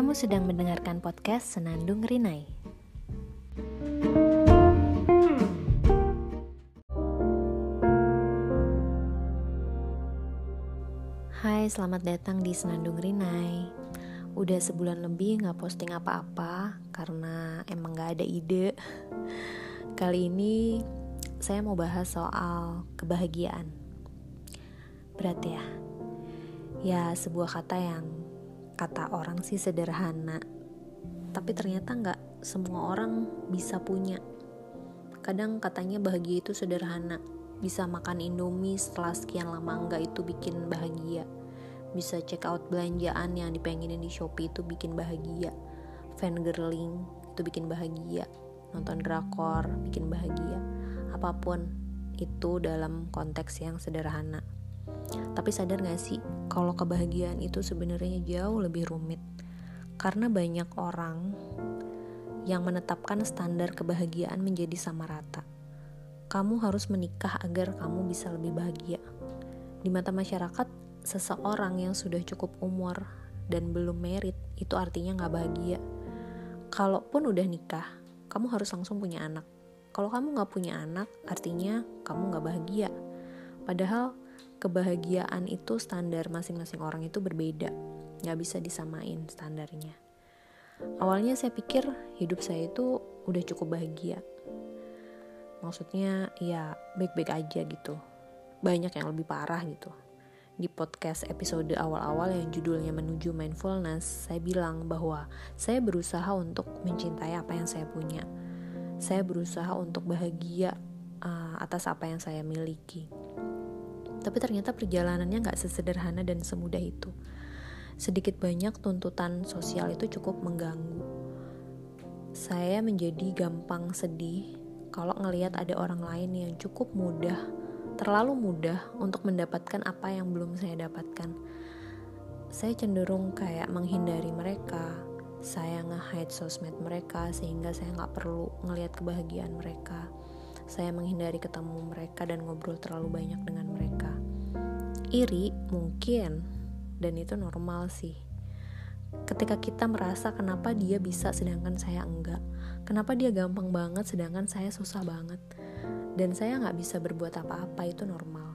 Kamu sedang mendengarkan podcast Senandung Rinai. Hai, selamat datang di Senandung Rinai. Udah sebulan lebih gak posting apa-apa karena emang gak ada ide. Kali ini saya mau bahas soal kebahagiaan. Berat ya? Ya, sebuah kata yang kata orang sih sederhana. Tapi ternyata nggak semua orang bisa punya. Kadang katanya bahagia itu sederhana. Bisa makan indomie setelah sekian lama nggak itu bikin bahagia. Bisa check out belanjaan yang dipengenin di Shopee itu bikin bahagia. Fangirling itu bikin bahagia. Nonton drakor bikin bahagia. Apa pun itu dalam konteks yang sederhana tapi sadar gak sih kalau kebahagiaan itu sebenarnya jauh lebih rumit? Karena banyak orang yang menetapkan standar kebahagiaan menjadi sama rata. Kamu harus menikah agar kamu bisa lebih bahagia. Di mata masyarakat, seseorang yang sudah cukup umur dan belum merit itu artinya gak bahagia. Kalaupun udah nikah, kamu harus langsung punya anak. Kalau kamu gak punya anak, artinya kamu gak bahagia. Padahal kebahagiaan itu standar masing-masing orang itu berbeda. Nggak bisa disamain standarnya. Awalnya saya pikir hidup saya itu udah cukup bahagia. Maksudnya ya baik-baik aja gitu. Banyak yang lebih parah gitu. Di podcast episode awal-awal yang judulnya menuju mindfulness saya bilang bahwa saya berusaha untuk mencintai apa yang saya punya. Saya berusaha untuk bahagia uh, atas apa yang saya miliki tapi ternyata perjalanannya nggak sesederhana dan semudah itu. Sedikit banyak tuntutan sosial itu cukup mengganggu. Saya menjadi gampang sedih kalau ngelihat ada orang lain yang cukup mudah, terlalu mudah untuk mendapatkan apa yang belum saya dapatkan. Saya cenderung kayak menghindari mereka, saya nge-hide sosmed mereka sehingga saya nggak perlu ngelihat kebahagiaan mereka. Saya menghindari ketemu mereka dan ngobrol terlalu banyak dengan. Iri mungkin, dan itu normal sih. Ketika kita merasa kenapa dia bisa sedangkan saya enggak, kenapa dia gampang banget sedangkan saya susah banget, dan saya nggak bisa berbuat apa-apa itu normal.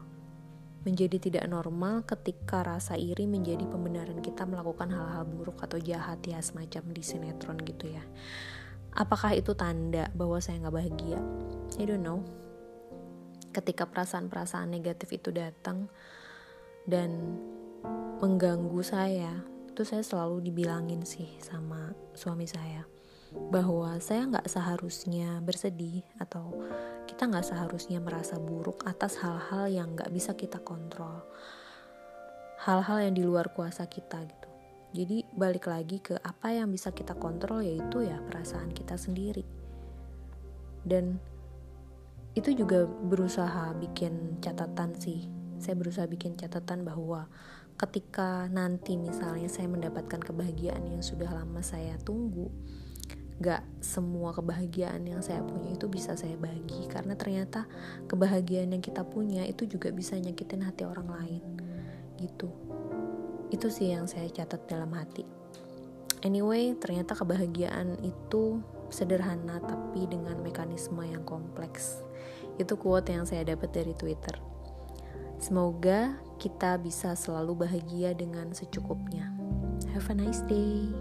Menjadi tidak normal ketika rasa iri menjadi pembenaran kita melakukan hal-hal buruk atau jahat ya semacam di sinetron gitu ya. Apakah itu tanda bahwa saya nggak bahagia? I don't know. Ketika perasaan-perasaan negatif itu datang dan mengganggu saya, itu saya selalu dibilangin sih sama suami saya bahwa saya nggak seharusnya bersedih atau kita nggak seharusnya merasa buruk atas hal-hal yang nggak bisa kita kontrol, hal-hal yang di luar kuasa kita gitu. Jadi balik lagi ke apa yang bisa kita kontrol yaitu ya perasaan kita sendiri. Dan itu juga berusaha bikin catatan sih. Saya berusaha bikin catatan bahwa ketika nanti misalnya saya mendapatkan kebahagiaan yang sudah lama saya tunggu, gak semua kebahagiaan yang saya punya itu bisa saya bagi. Karena ternyata kebahagiaan yang kita punya itu juga bisa nyakitin hati orang lain. Gitu. Itu sih yang saya catat dalam hati. Anyway ternyata kebahagiaan itu sederhana tapi dengan mekanisme yang kompleks. Itu quote yang saya dapat dari twitter semoga kita bisa selalu bahagia dengan secukupnya. Have a nice day